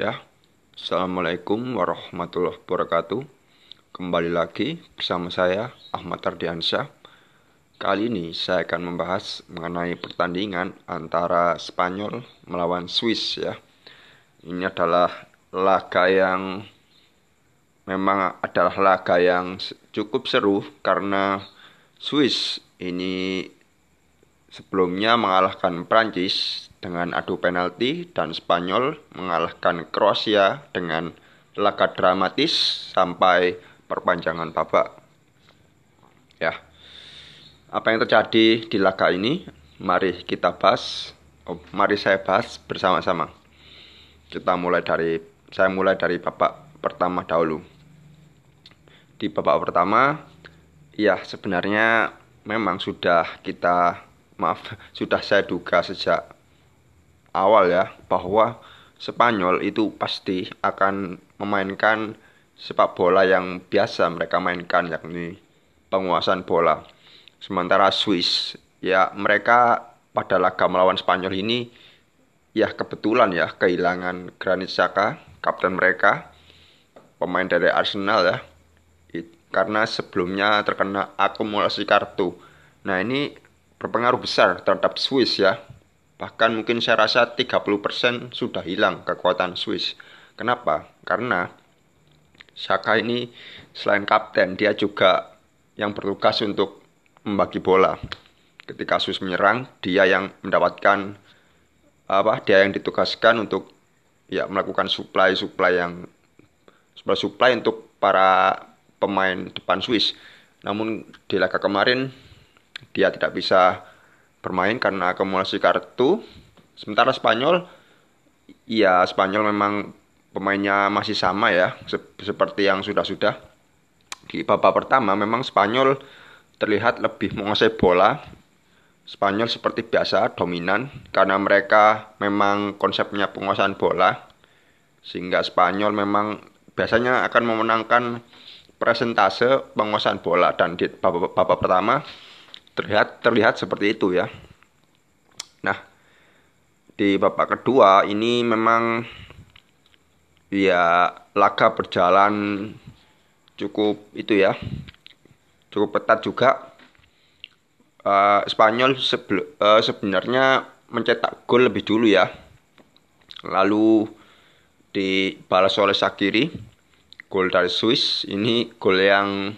Ya, Assalamualaikum warahmatullahi wabarakatuh. Kembali lagi bersama saya Ahmad Ardiansyah. Kali ini saya akan membahas mengenai pertandingan antara Spanyol melawan Swiss ya. Ini adalah laga yang memang adalah laga yang cukup seru karena Swiss ini sebelumnya mengalahkan Prancis dengan adu penalti dan Spanyol mengalahkan Kroasia dengan laga dramatis sampai perpanjangan babak. Ya. Apa yang terjadi di laga ini? Mari kita bahas. Oh, mari saya bahas bersama-sama. Kita mulai dari saya mulai dari babak pertama dahulu. Di babak pertama, ya sebenarnya memang sudah kita maaf, sudah saya duga sejak awal ya bahwa Spanyol itu pasti akan memainkan sepak bola yang biasa mereka mainkan yakni penguasaan bola. Sementara Swiss ya mereka pada laga melawan Spanyol ini ya kebetulan ya kehilangan Granit Xhaka, kapten mereka, pemain dari Arsenal ya. Karena sebelumnya terkena akumulasi kartu. Nah, ini berpengaruh besar terhadap Swiss ya Bahkan mungkin saya rasa 30% sudah hilang kekuatan Swiss. Kenapa? Karena Saka ini selain kapten, dia juga yang bertugas untuk membagi bola. Ketika Swiss menyerang, dia yang mendapatkan apa? Dia yang ditugaskan untuk ya melakukan supply-supply yang supply-supply untuk para pemain depan Swiss. Namun di laga kemarin dia tidak bisa bermain karena akumulasi kartu. Sementara Spanyol, ya Spanyol memang pemainnya masih sama ya, seperti yang sudah-sudah. Di babak pertama memang Spanyol terlihat lebih menguasai bola. Spanyol seperti biasa dominan karena mereka memang konsepnya penguasaan bola. Sehingga Spanyol memang biasanya akan memenangkan presentase penguasaan bola dan di babak, babak pertama terlihat terlihat seperti itu ya. Nah, di babak kedua ini memang ya laga berjalan cukup itu ya cukup ketat juga. Uh, Spanyol uh, sebenarnya mencetak gol lebih dulu ya. Lalu dibalas oleh Sakiri gol dari Swiss. Ini gol yang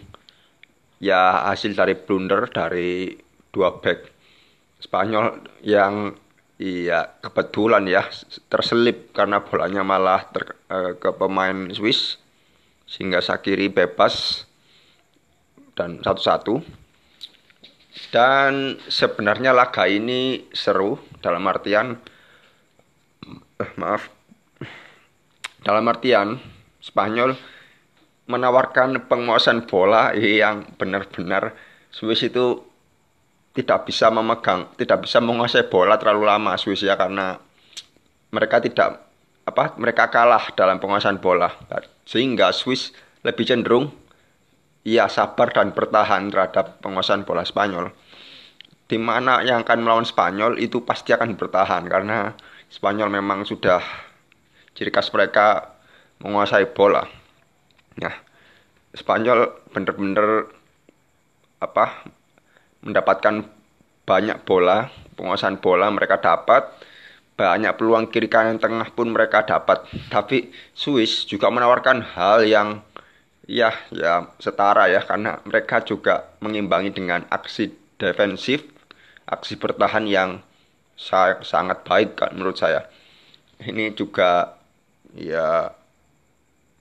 ya hasil dari blunder dari dua back Spanyol yang iya kebetulan ya terselip karena bolanya malah ter, eh, ke pemain Swiss sehingga Sakiri bebas dan satu-satu. Dan sebenarnya laga ini seru dalam artian eh, maaf dalam artian Spanyol menawarkan penguasaan bola yang benar-benar Swiss itu tidak bisa memegang, tidak bisa menguasai bola terlalu lama Swiss ya karena mereka tidak apa mereka kalah dalam penguasaan bola. Sehingga Swiss lebih cenderung ya sabar dan bertahan terhadap penguasaan bola Spanyol. Di mana yang akan melawan Spanyol itu pasti akan bertahan karena Spanyol memang sudah ciri khas mereka menguasai bola Nah, Spanyol bener-bener apa mendapatkan banyak bola, penguasaan bola mereka dapat, banyak peluang kiri kanan tengah pun mereka dapat. Tapi Swiss juga menawarkan hal yang ya ya setara ya karena mereka juga mengimbangi dengan aksi defensif, aksi bertahan yang sangat baik kan menurut saya. Ini juga ya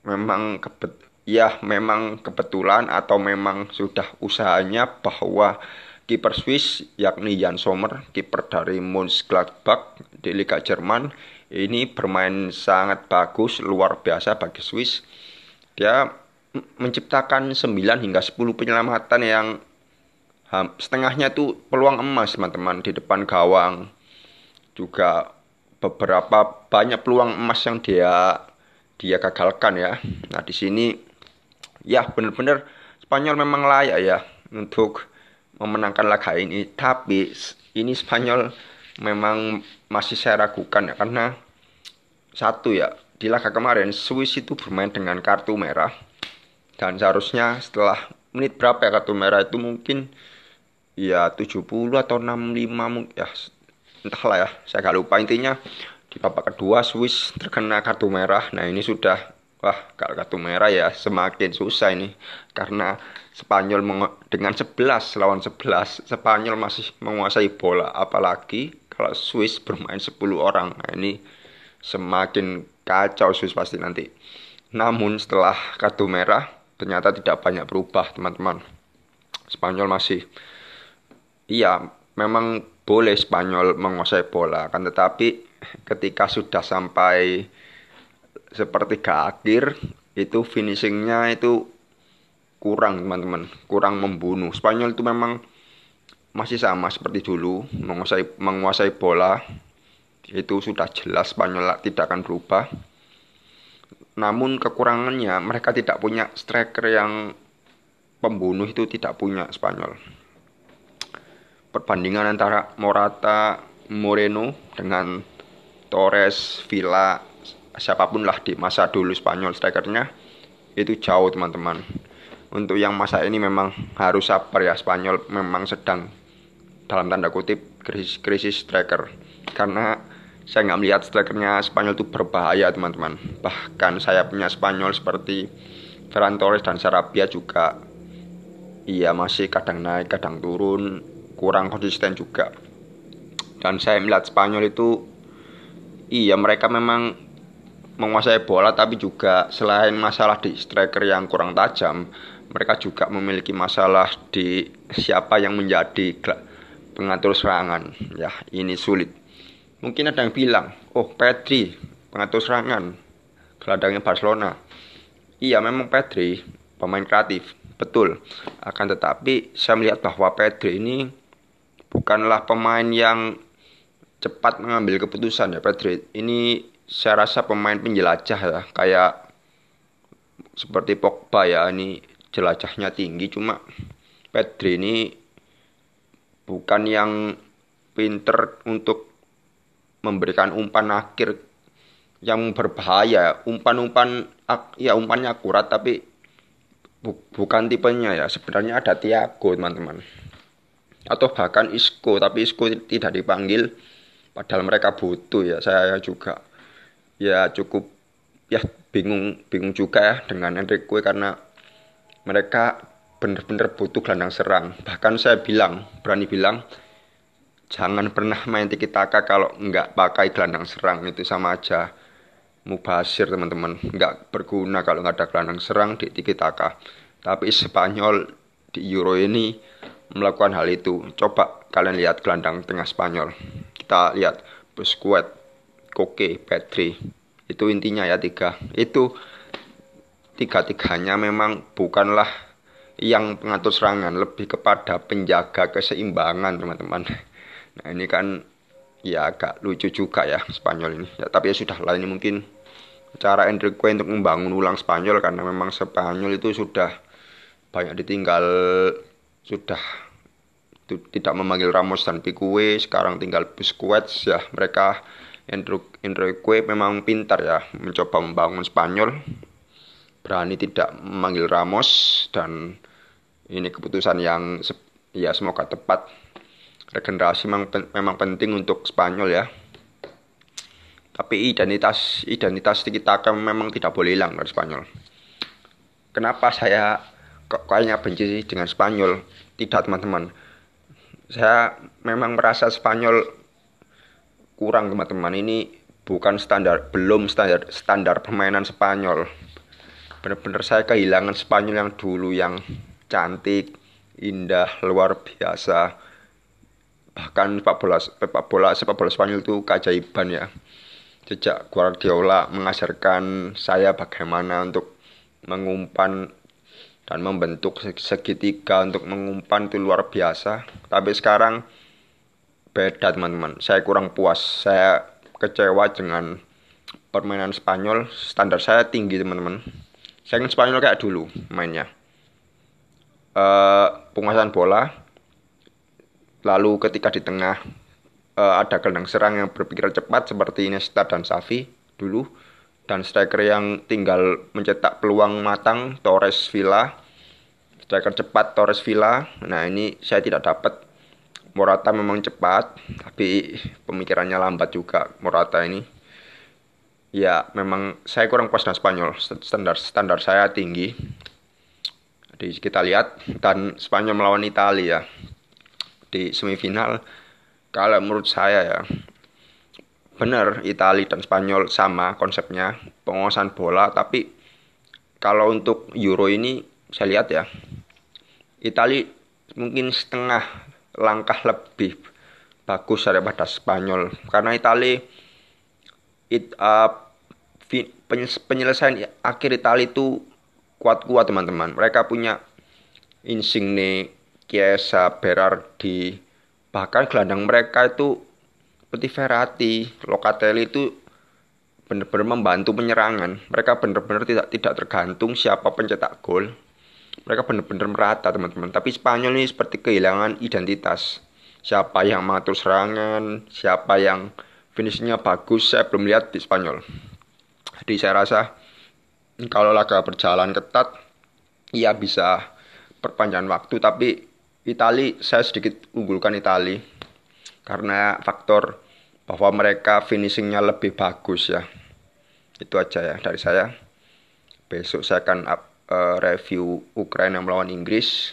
memang kebet ya memang kebetulan atau memang sudah usahanya bahwa kiper Swiss yakni Jan Sommer kiper dari Mönchengladbach di Liga Jerman ini bermain sangat bagus luar biasa bagi Swiss dia menciptakan 9 hingga 10 penyelamatan yang setengahnya itu peluang emas teman-teman di depan gawang juga beberapa banyak peluang emas yang dia dia gagalkan ya. Nah di sini ya benar-benar. Spanyol memang layak ya untuk memenangkan laga ini. Tapi ini Spanyol memang masih saya ragukan ya karena satu ya di laga kemarin Swiss itu bermain dengan kartu merah. Dan seharusnya setelah menit berapa ya kartu merah itu mungkin ya 70 atau 65 ya entahlah ya saya gak lupa. Intinya di babak kedua Swiss terkena kartu merah. Nah ini sudah wah kalau kartu merah ya semakin susah ini karena Spanyol dengan 11 lawan 11 Spanyol masih menguasai bola apalagi kalau Swiss bermain 10 orang nah, ini semakin kacau Swiss pasti nanti. Namun setelah kartu merah ternyata tidak banyak berubah teman-teman. Spanyol masih iya memang boleh Spanyol menguasai bola kan tetapi ketika sudah sampai sepertiga akhir itu finishingnya itu kurang teman-teman kurang membunuh Spanyol itu memang masih sama seperti dulu menguasai menguasai bola itu sudah jelas Spanyol tidak akan berubah. Namun kekurangannya mereka tidak punya striker yang pembunuh itu tidak punya Spanyol. Perbandingan antara Morata, Moreno dengan Torres, Villa, siapa pun lah di masa dulu Spanyol strikernya itu jauh teman-teman. Untuk yang masa ini memang harus sabar ya Spanyol memang sedang dalam tanda kutip krisis, krisis striker. Karena saya nggak melihat strikernya Spanyol itu berbahaya teman-teman. Bahkan saya punya Spanyol seperti Ferran Torres dan Sarabia juga iya masih kadang naik kadang turun kurang konsisten juga. Dan saya melihat Spanyol itu iya mereka memang menguasai bola tapi juga selain masalah di striker yang kurang tajam mereka juga memiliki masalah di siapa yang menjadi pengatur serangan ya ini sulit Mungkin ada yang bilang, oh Pedri, pengatur serangan, gelandangnya Barcelona. Iya memang Pedri, pemain kreatif, betul. Akan tetapi saya melihat bahwa Pedri ini bukanlah pemain yang cepat mengambil keputusan ya Pedri. Ini saya rasa pemain penjelajah ya, kayak seperti Pogba ya, ini jelajahnya tinggi. Cuma Pedri ini bukan yang pinter untuk memberikan umpan akhir yang berbahaya. Umpan-umpan ya umpannya akurat tapi bu, bukan tipenya ya. Sebenarnya ada Tiago teman-teman. Atau bahkan Isco tapi Isco tidak dipanggil padahal mereka butuh ya. Saya juga ya cukup ya bingung bingung juga ya dengan Enrique karena mereka benar-benar butuh gelandang serang. Bahkan saya bilang berani bilang jangan pernah main tiki taka kalau nggak pakai gelandang serang. Itu sama aja mubasir teman-teman. Nggak berguna kalau nggak ada gelandang serang di tiki taka tapi Spanyol di Euro ini melakukan hal itu. Coba kalian lihat gelandang tengah Spanyol. Kita lihat Busquets Koke Petri itu intinya ya tiga. Itu tiga-tiganya memang bukanlah yang pengatur serangan lebih kepada penjaga keseimbangan teman-teman. Nah ini kan ya agak lucu juga ya Spanyol ini. Ya, tapi ya sudah lah ini mungkin cara Enrique untuk membangun ulang Spanyol karena memang Spanyol itu sudah banyak ditinggal sudah tidak memanggil Ramos dan Pique sekarang tinggal Busquets. Ya mereka Enrique memang pintar ya mencoba membangun Spanyol. Berani tidak memanggil Ramos dan ini keputusan yang ya semoga tepat. Regenerasi memang, memang penting untuk Spanyol ya. Tapi identitas identitas kita kan memang tidak boleh hilang dari Spanyol. Kenapa saya kok kayaknya benci dengan Spanyol? Tidak teman-teman. Saya memang merasa Spanyol kurang teman-teman. Ini bukan standar belum standar standar permainan Spanyol. Benar-benar saya kehilangan Spanyol yang dulu yang cantik indah luar biasa. Bahkan sepak bola sepak bola sepak bola Spanyol itu keajaiban ya. Sejak Guardiola mengajarkan saya bagaimana untuk mengumpan dan membentuk segitiga untuk mengumpan itu luar biasa. Tapi sekarang beda teman-teman. Saya kurang puas. Saya kecewa dengan permainan Spanyol. Standar saya tinggi teman-teman. Saya ingin Spanyol kayak dulu mainnya. Uh, penguasaan bola. Lalu ketika di tengah uh, ada gelandang serang yang berpikir cepat seperti Nesta dan Safi dulu. Dan striker yang tinggal mencetak peluang matang Torres Villa. Striker cepat Torres Villa. Nah ini saya tidak dapat Morata memang cepat tapi pemikirannya lambat juga Morata ini. Ya memang saya kurang puas dengan Spanyol. Standar standar saya tinggi. Jadi kita lihat dan Spanyol melawan Italia di semifinal kalau menurut saya ya benar Italia dan Spanyol sama konsepnya penguasaan bola tapi kalau untuk Euro ini saya lihat ya Italia mungkin setengah langkah lebih bagus daripada Spanyol karena Italia it, uh, penyelesaian akhir Italia itu kuat-kuat teman-teman. Mereka punya Insigne, Chiesa, Berardi, bahkan gelandang mereka itu seperti Verratti, Locatelli itu benar-benar membantu penyerangan. Mereka benar-benar tidak tidak tergantung siapa pencetak gol. Mereka benar-benar merata teman-teman. Tapi Spanyol ini seperti kehilangan identitas. Siapa yang mengatur serangan, siapa yang finishnya bagus saya belum lihat di Spanyol. Jadi saya rasa kalau laga berjalan ketat ya bisa perpanjangan waktu. Tapi Itali saya sedikit unggulkan Itali. Karena faktor bahwa mereka finishingnya lebih bagus ya. Itu aja ya dari saya. Besok saya akan up, uh, review Ukraina melawan Inggris.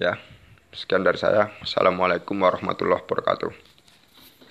Ya sekian dari saya. Assalamualaikum warahmatullahi wabarakatuh